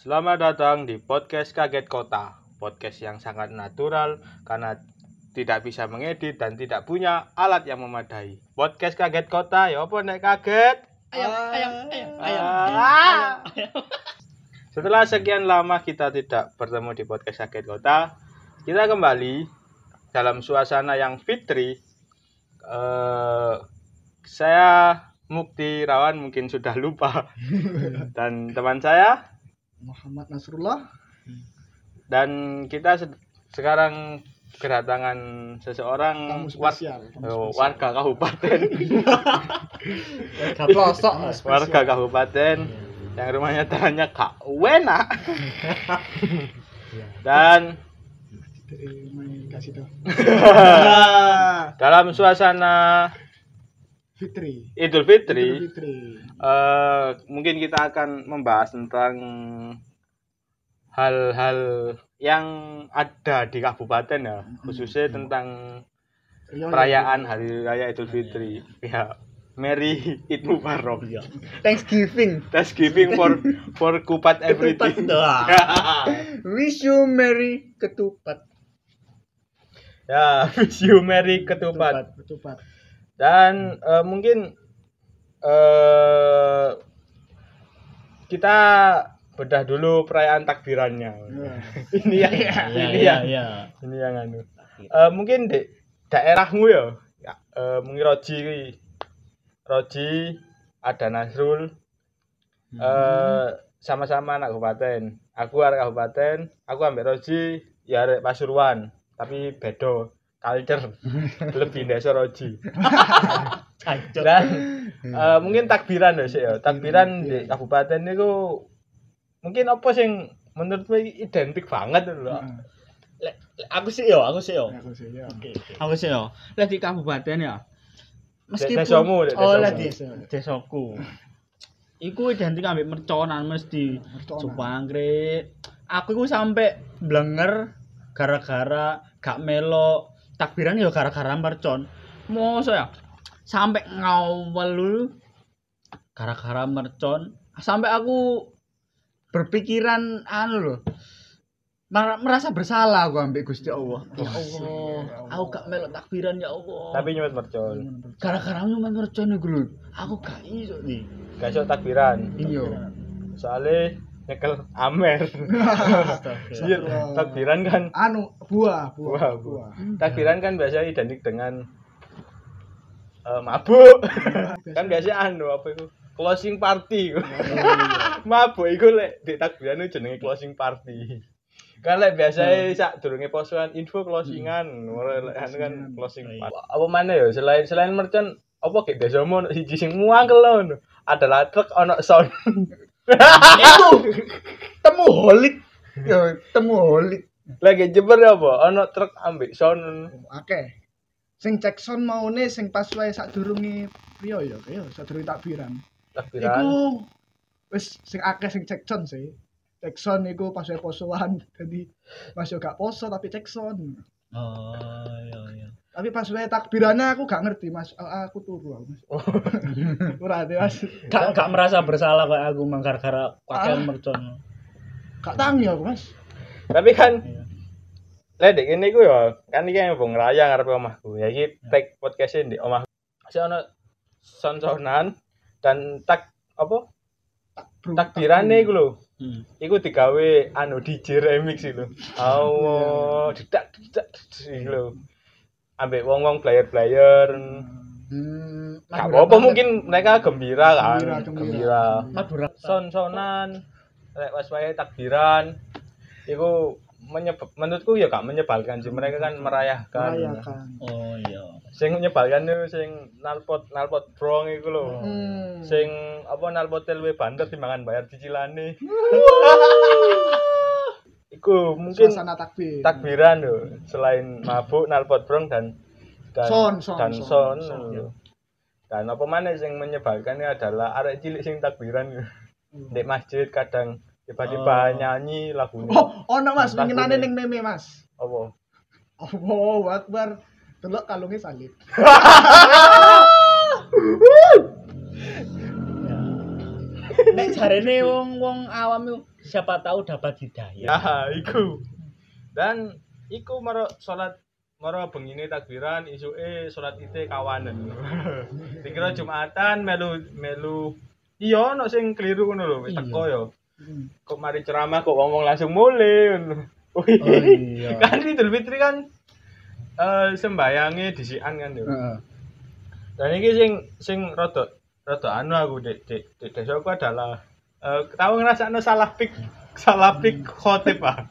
Selamat datang di podcast Kaget Kota. Podcast yang sangat natural karena tidak bisa mengedit dan tidak punya alat yang memadai. Podcast Kaget Kota, ya apa nek kaget? Ayam, ayam, ayam, ayam. Ah. Setelah sekian lama kita tidak bertemu di podcast Kaget Kota, kita kembali dalam suasana yang fitri. Eh, saya Mukti Rawan mungkin sudah lupa dan teman saya Muhammad Nasrullah. dan kita se- sekarang kedatangan seseorang war- spesial. tamu oh, warga kabupaten Warga pelosok. Kabupaten yang rumahnya tanahnya Kak Wena dan Eh, main kasih tuh. dalam suasana Fitri. Idul Fitri. Idul Fitri. eh, mungkin kita akan membahas tentang hal-hal yang ada di kabupaten ya khususnya tentang Rio, perayaan hari raya Idul Fitri. ya Merry Eid Mubarak Thanksgiving. Thanksgiving for for kupat everything. Wish you merry ketupat. ya wish you Merry ketupat Ketupat. Dan eh, mungkin eh kita bedah dulu perayaan takbirannya. Nah, ini yang ini yang ya. ini yang anu. Eh, mungkin di daerahmu ya, ya eh, mungkin Roji. Roji ada Nasrul. Eh sama-sama anak kabupaten. Aku arek kabupaten aku ambek Roji ya arek Pasuruan. Tapi beda culture lebih desa Roji Cacot. dan eh, mungkin takbiran ya sih ya takbiran di kabupaten itu mungkin apa sing menurutmu identik banget lho nah, Lek- lek aku sih yo, aku sih yo. aku sih ya. Aku sih yo. Lek di kabupaten ya. Meskipun Desamu, oh lek di desaku. Iku identik ambek merconan mesti. Supangkrik. Aku iku sampe blenger gara-gara gak melo takbiran yo gara-gara mercon. Mosok ya. Sampai ngawal dulu gara-gara mercon sampai aku berpikiran anu loh mer- merasa bersalah aku ambek Gusti Allah. Ya Allah, aku gak melok takbiran ya Allah. tapi nyuwun mercon gara-gara nyuman mercon iku lho, aku gak iso nih. gak iso takbiran Iya. soalnya nyekel amer. Iya takbiran kan. Anu buah, Buah, buah, buah. buah. takbiran kan biasanya identik dengan eh, mabuk. Kan biasanya anu apa itu? Closing party. Mabuk itu lek di takbiran itu jenenge closing party. Kan lek biasanya sak durunge posoan info closingan. Lek anu kan closing party. Apa mana ya? Selain selain merchant apa kayak desamu siji sing muangkel lho adalah truk ono sound Itu temu holik. Temu holik. lagi ya apa ono truk ambek sound Oke. Sing cek sound maune sing pas wae sadurunge Rio ya, ya sadurunge takbiran. takbiran Iku wis sing akeh sing cek sound sih. Cek sound iku pas wae posoan. Jadi pas yo gak poso tapi cek sound. Oh, iya iya. Tapi pas wae takbirannya aku gak ngerti Mas. Ah, Aku turu aku. Mas. Ora ade Mas. Gak gak merasa bersalah kayak aku mang gara-gara pakaian Ah. mercon. Gak tangi aku Mas. tapi kan Iya. Lah dek ini ku ya, kan iki yang bong raya ngarep omahku. Ya iki tag podcast di omahku. Saya ono son-sonan dan tak apa? Bro, Takbirane iku lho. Hmm. Iku digawe anu DJ remix itu. Allah, didak didak iku lho. Ambek wong-wong player-player. Hmm, Gak apa mungkin mereka gembira kan. Gembira, gembira. Gembira. Son-sonan. Lek was wae takbiran. Iku menyebab menurutku ya gak menyebalkan sih mereka kan merayakan merayakan. Oh iya. sing nyebalkan itu sing nalpot nalpot brong iku lho Hmm. sing apa nalpot luwe banter timbangan bayar cicilane iku mungkin suasana takbir. takbiran lho selain mabuk nalpot brong dan dan Son, son, dan son, son, son. lho. dan apa mana sing menyebalkan adalah arek cilik sing takbiran lho. di masjid kadang tiba-tiba Oh. nyanyi lagunya Oh, ono Mas, Entah winginane ning meme Mas. apa Allahu Akbar. Delok kalungnya salib. nek jarene wong-wong awam siapa tahu dapat hidayah. Ya, iku. Dan iku maro salat maro bengine takbiran isuke salat ite kawanan. Dikira Jumatan melu melu iya ono sing keliru ngono lho, wis Iya. teko yo. Hmm. Kok mari ceramah kok ngomong langsung mulai. Oh iya. kan Idul Fitri kan eh sembayange disian kan yo. Heeh. Dan iki sing sing rada rada anu aku dek dek dek desaku adalah eh tahu ngrasakno salah pik salah pik khotib ah.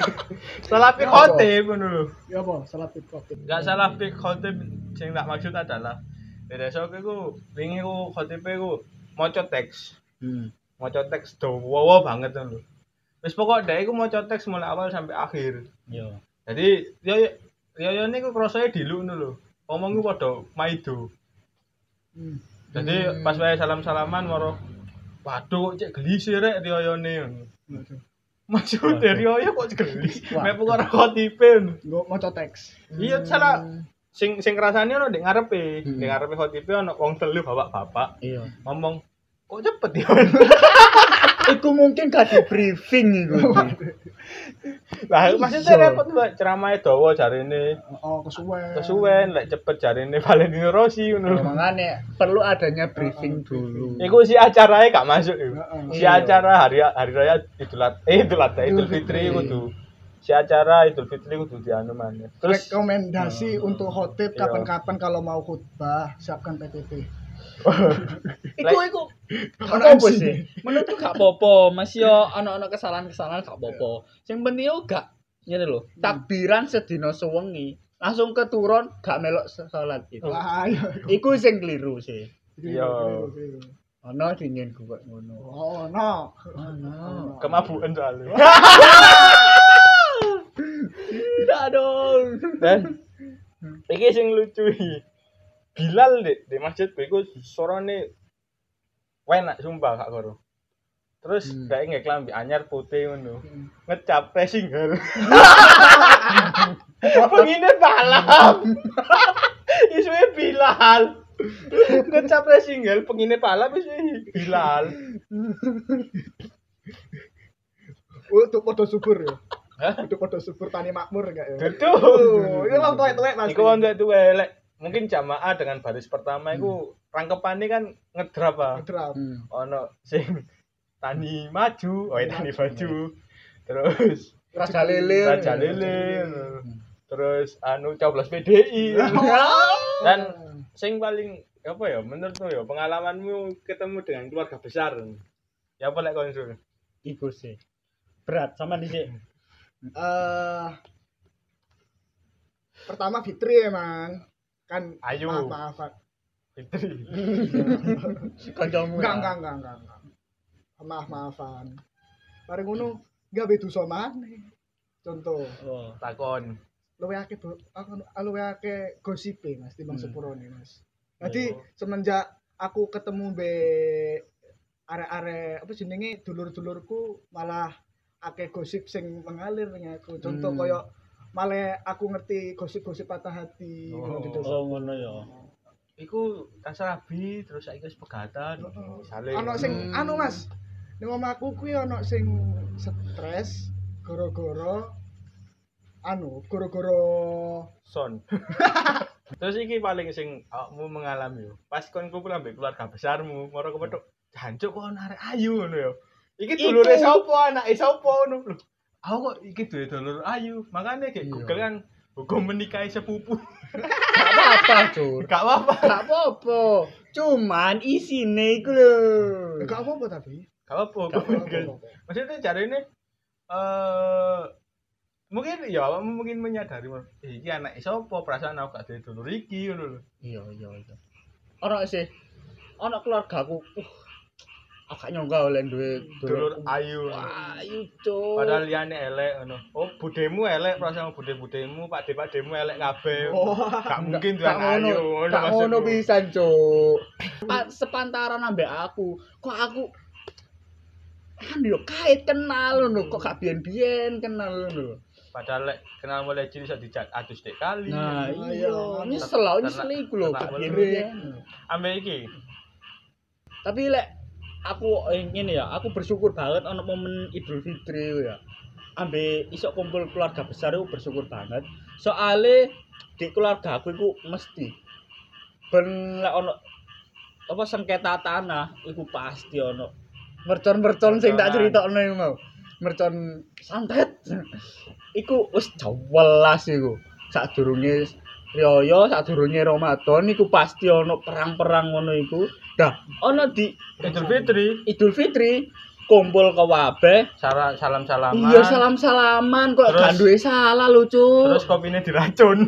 salah pik Ya, khotib ngono lho. Ya apa? Salah pik khotib. Enggak salah pik khotib sing tak maksud adalah dek desaku iku wingi ku khotibe ku maca teks. Hmm. Maca teks dawa banget ngono lho. Wis pokok dek iku maca teks mulai awal sampai akhir. Yo. Jadi yo yo yo niku krasane diluk ngono lho. Ngomongku padha maido. Hmm. Jadi Hmm. pas wae salam-salaman moro waduh kok cek geli sih rek riyoyone. Maksud dari riyoyo kok geli. Wah. Mek perkara khotibe. Gue mau teks. Iya salah sing sing rasane ono ndek ngarepe. Hmm. Ndek ngarepe khotibe ono wong telu bapak-bapak Iya. ngomong kok cepet ya. Iku mungkin di briefing iku. Lah maksudnya repot Mbak ceramahe dawa jarine Oh, kesuwen. kesuwen lek cepet jarine Valentino Rossi ngono. lho. Makanya perlu adanya briefing dulu. Iku si acaranya gak masuk iku. Si Iya. acara hari hari raya Idul Adha eh Idul Adha Idul Idul Fitri kudu si acara Idul Fitri kudu dianu maneh. Terus rekomendasi untuk khotib Iya. kapan-kapan kalau mau khutbah siapkan PPT. Iku iku gak apa sih? Menurutku gak apa-apa, masih yo ana-ana kesalahan-kesalahan gak apa-apa. Sing penting yo gak ngene lho, takbiran sedina sewengi langsung keturun gak melok salat itu. Wah, iya. Iku sing keliru sih. Iya. keliru. Ana dingin gue ngono. Oh, no. Ana. kemabukan soalnya. Tidak dong. Dan iki sing lucu iki. Bilal dek di masjid iku sorone enak sumpah gak karo. Terus Hmm. gak nggak klambi anyar putih ngono. Hmm. Ngecap pressing hal. Pengine balap. Isuwe Bilal. Ngecap pressing hal pengine balap isuwe Bilal. Oh, Untuk foto subur ya. Hah? Untuk foto subur tani makmur enggak ya? Betul. Oh, ini wong tuwek-tuwek Mas. Iku wong tuwek elek. Mungkin jamaah dengan baris pertama iku rangkepane kan ngedrap ah. Ngedrap. Hmm. Ono sing tani maju, oh tani maju. Terus Raja lele. Raja Lilin. Terus anu coblos PDI. Dan sing paling apa ya menurutmu ya pengalamanmu ketemu dengan keluarga besar. Ya apa lek konsul? Iku sih. Berat sama di sini. Eh pertama Fitri emang kan Ayu. maaf maaf Fitri. Kancamu. enggak ya? enggak enggak enggak enggak maaf maafan bareng ngono enggak bedu sama contoh Oh. Takon. luwe akeh bo- aku luwe akeh gosipe Mas timbang Hmm. sepurone Mas jadi Oh. semenjak aku ketemu be arek-arek apa jenenge dulur-dulurku malah akeh gosip sing mengalir ning aku contoh Hmm. koyo malah aku ngerti gosip-gosip patah hati Oh. Oh ngono ya. Iku tas rabi terus saiki wis pegatan. Misale. Ono sing Hmm. anu Mas. Ning omahku kuwi ono sing stres gara-gara anu, gara-gara son. Terus iki paling sing awakmu mengalami yo. Pas kon kumpul ambek keluarga besarmu, moro kepethuk jancuk kok ana arek ayu ngono yo. Iki dulure sapa, anake sapa ngono lho. Aku kok iki duwe dulur ayu. Makane kayak Iya. Google kan hukum menikahi sepupu. Gak apa-apa, Cur. Gak apa-apa. Gak apa-apa. Cuman isine iku lho. enggak apa-apa tapi. Gak apa-apa. Maksudnya cari ini eh mungkin ya mungkin menyadari eh, iki anak sapa perasaan aku gak duwe dulur iki ngono lho. Iya, iya, iya. Ono sih. Ono keluargaku. Uh, aku gak nyangka oleh duwe Dulur ayu. Ayu, Cur. Padahal liane elek ngono. Oh, budemu elek, perasaan bude-budemu, pakde-pakdemu elek kabeh. Oh. Gak mungkin Gak tuan ngono, ayu. gak ngono maksudku. pisan, Cuk. Pa- Sepantaran ambek aku. Kok aku kan yo kait kenal ngono, kok gak biyen-biyen kenal ngono. Padahal lek kenal mulai cilik iso dijak adus dek kali. Nah, Iya, iya, iya. nyesel lah, Karena- nyesel iku lho, gak. Ambek iki. Tapi lek aku ingin ya, aku bersyukur banget ono momen Idul Fitri ya. Ambe iso kumpul keluarga besar aku bersyukur banget. Soale di keluarga aku iku mesti ben lek ono apa sengketa tanah iku pasti ono mercon-mercon sing tak critakno iku mau. Mercon santet. iku wis jewelas iku. Sadurunge Riyaya, sadurunge Ramadan iku pasti ono perang-perang ngono iku. Dah, ono di Idul Fitri. Idul Fitri kumpul ke wabe salam salam salaman iya salam salaman kok gak duwe salah lucu. Terus kopinya diracun.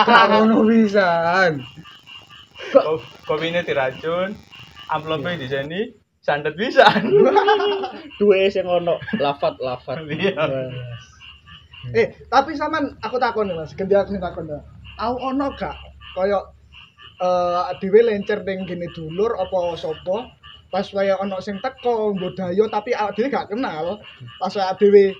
Gak ngono pisan. Ko- kopinya diracun amplopnya di sini sandet bisa duwe sing ono lafat lafat Iya. Eh, tapi sampean aku takon nih Mas, ganti aku takon. ya. Tau ono gak? Kaya eh dhewe lencer ning gene dulur apa sapa? Pas kaya ono sing teko nggodayo tapi awak dhewe gak kenal. Pas awak dhewe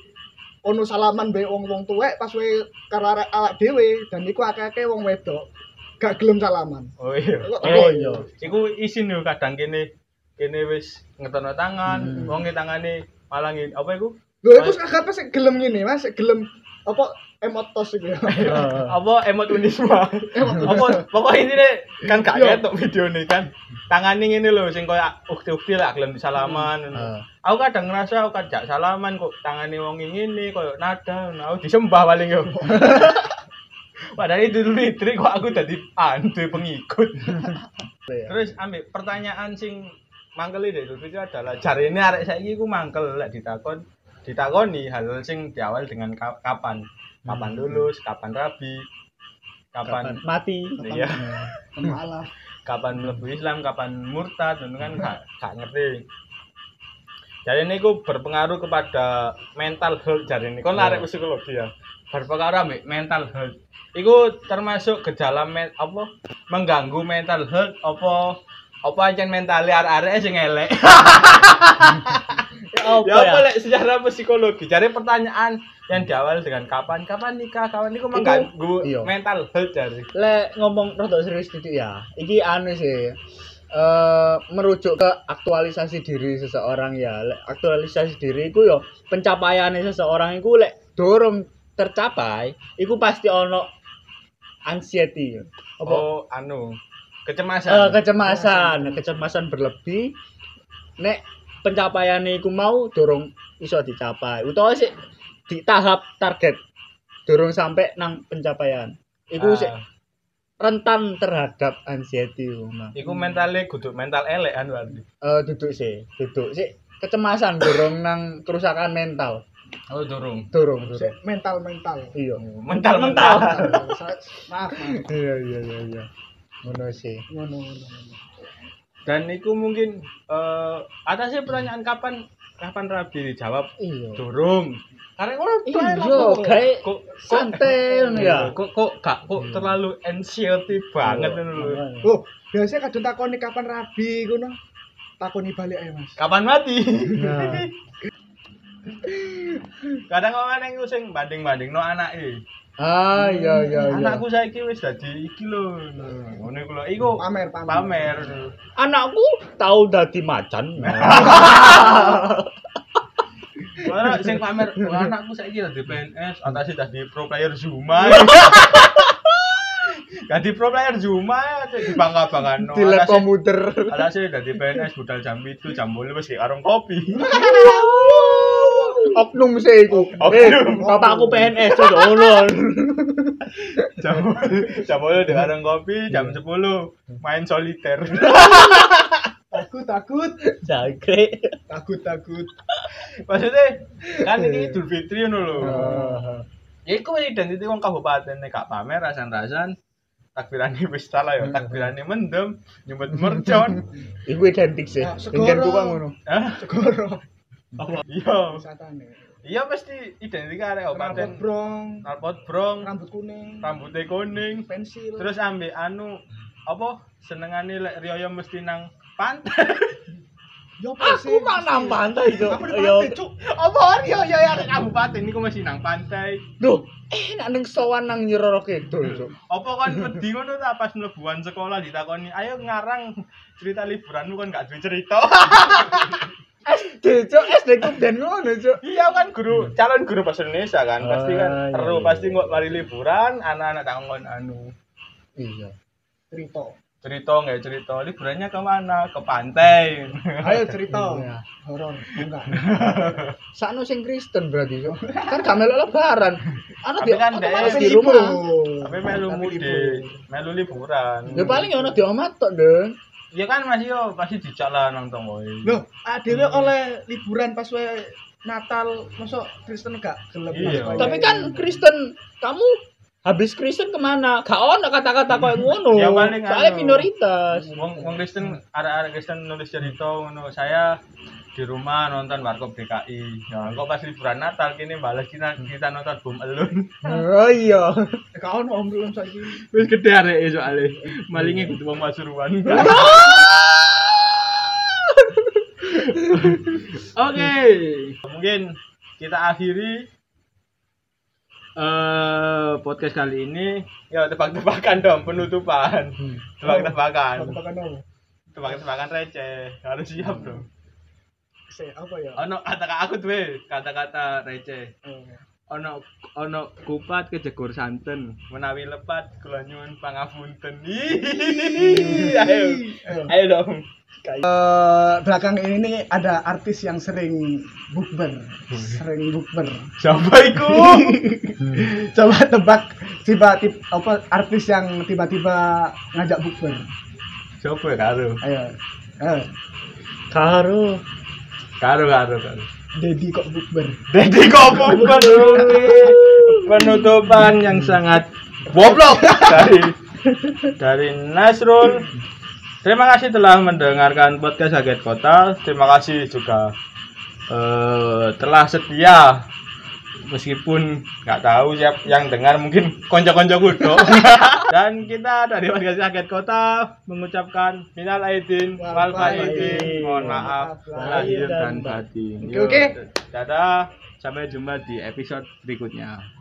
ono salaman mbek wong-wong tuwek pas wae karo awak dhewe dan iku akeh-akeh wong wedok gak gelem salaman. oh iya. Oh iya. iku isin yo kadang kene kene wis ngetono tangan Hmm. wong e tangane malah ngin apa iku? Lho iku sakapa sik gelem ngene Mas, gelem apa emotos iku ya. apa emot unisma? Apa pokok ini kan gak Iya. ketok video nih kan. Tangan ini lho sing koyo ukti-ukti lah gelem disalaman. Ah. aku kadang ngerasa aku kan gak salaman kok tangane wong ngene koyo nada aku disembah paling yo. Padahal itu Fitri kok aku dadi antu pengikut. Terus ambil pertanyaan sing mangkel deh Idul Fitri adalah jari ini arek saiki ku mangkel lek ditakon ditakoni hal sing diawal dengan ka- kapan kapan lulus kapan rabi kapan, kapan mati iya. Malah. kapan mlebu Islam kapan murtad itu kan gak, gak ngerti. Jadi ini ku berpengaruh kepada mental health jadi ini. Kan Oh. arek psikologi ya. Berpengaruh ambek mental health. Iku termasuk gejala men, apa? Mengganggu mental health apa? Apa aja mentalnya arek-arek sing elek apa ya ya? apa lek secara psikologi? Jadi pertanyaan yang diawal dengan kapan? Kapan nikah? Kapan niku mengganggu iya. mental health jadi lek ngomong rada serius titik ya. Iki anu sih eh merujuk ke aktualisasi diri seseorang ya. Lek aktualisasi diri iku yo pencapaiannya seseorang iku lek dorong tercapai iku pasti ono anxiety. Apa? Oh anu kecemasan. Eh, kecemasan. Kecemasan berlebih. Nek pencapaian iku mau dorong iso dicapai utawa sih di tahap target dorong sampai nang pencapaian iku sih Ah, rentan terhadap anxiety Mas. iku mentalnya kudu mental elek anu arti Eh duduk sih, duduk sih kecemasan dorong nang kerusakan mental. oh durung Dorong, dorong. Sik mental-mental. Iya. mental mental Maaf, maaf. Iya, iya, iya, iya. Ngono sih. Ngono ngono. Dan iku mungkin eh atasnya pertanyaan kapan kapan rabi dijawab Iya. durung karena orang Iya, kayak kok santai ya. kok kok gak kok terlalu anxiety banget Iya. lho. Oh, biasanya kadang takoni kapan rabi ngono. Takoni balik ae, Mas. kapan mati Nah. kadang orang yang sing banding-banding no anak Ah, iya, iya, iya. anakku saiki wis dadi iki lho ngono iku lho iku Pamer, pamer. pamer Anakku tahu dadi macan. Ora sing pamer "Wah, anakku saiki dadi PNS atasnya dadi pro player Zuma Dadi pro player Zuma Di lab komputer. Atasnya dadi PNS budal jam itu jam 8 wis di warung kopi Oknum sih iku. Eh, bapakku PNS tuh ngono. jam jam 8 di warung kopi jam 10 main soliter Takut, takut. Jangkrik. Takut, takut. maksudnya kan ini Idul Fitri ngono lho Ah. ya iku identitas wong kabupaten nek gak pamer rasan-rasan takbirane wis salah ya takbirane mendem nyumpet mercon Iku identik sih. Ngono. Hah? Segoro. Apa iya Wisatane. iya mesti identitas arek Rambut kabupaten brong, knalpot brong rambut kuning, rambutnya kuning pensil. terus ambek anu apa senengane lek riyo mesti nang pantai yo? Aku mah nang pantai, Cuk. Aku di Yo. pantai, Cuk. Apa yo yo ya kabupaten niku masih nang pantai. Duh, enak ning sowan nang Nyiroro Kidul, Cuk. Apa kan wedi ngono ta pas mlebuan sekolah ditakoni, "Ayo ngarang cerita liburanmu kan gak duwe cerita." Cuk, SD ku ben ngono, Cuk. iya kan guru calon guru bahasa Indonesia kan pasti kan Ah, iya, seru iya. pasti nggak mari liburan anak-anak takon anu Iya. cerita cerita nggak cerita liburannya ke mana ke pantai ayo cerita Iya. horor enggak Sakno sing Kristen berarti, Cuk. Kan gak melok lebaran. Ana Tapi di kan di rumah. tapi melu mudik melu liburan Ya paling ono di omah tok, Deng. Ya kan masih yo pasti di jalan nang tongoy Loh, adewe oleh liburan pas wae Natal, masa Kristen gak gelem Tapi kan Kristen, kamu habis Kristen ke mana? Gak ono kata-kata kayak ngono. Ya, paling Soalnya anu. minoritas. wong wong Kristen arek-arek Kristen nulis cerita ngono saya di rumah nonton warkop DKI ya kok pas liburan Natal kini balas kita kita nonton Bom Elun Oh iya. gak ono om belum saiki. wis gede arek soalnya malingnya kudu wong Pasuruan Oke, mungkin kita akhiri eh podcast kali ini. Ya tebak-tebakan dong penutupan. Tebak-tebakan. Tebakan ono. Tebak-tebakan receh. Harus siap dong. Se, apa ya? Ono kata-kata aku tuh kata-kata receh. Oh. Ono ono kupat kejegur santen, menawi lepat kula nyuwun pangapunten. Ayo. Ayo dong. Eh, belakang ini nih ada artis yang sering bukber, sering bukber. Siapa iku? Coba tebak tiba-tiba apa artis yang tiba-tiba ngajak bukber. Siapa karo? Ayo. Ayo. Karo. Karo karo karo. Dedi kok bukber. Jadi kok penutupan yang sangat goblok dari dari Nasrul. Terima kasih telah mendengarkan podcast Kaget Kota. Terima kasih juga eh, telah setia meskipun nggak tahu siap yang dengar mungkin konco-konco kudo. Dan kita dari podcast Kaget Kota mengucapkan minal aidin wal faizin. Mohon maaf lahir dan batin. Oke, oke. Dadah. Sampai jumpa di episode berikutnya.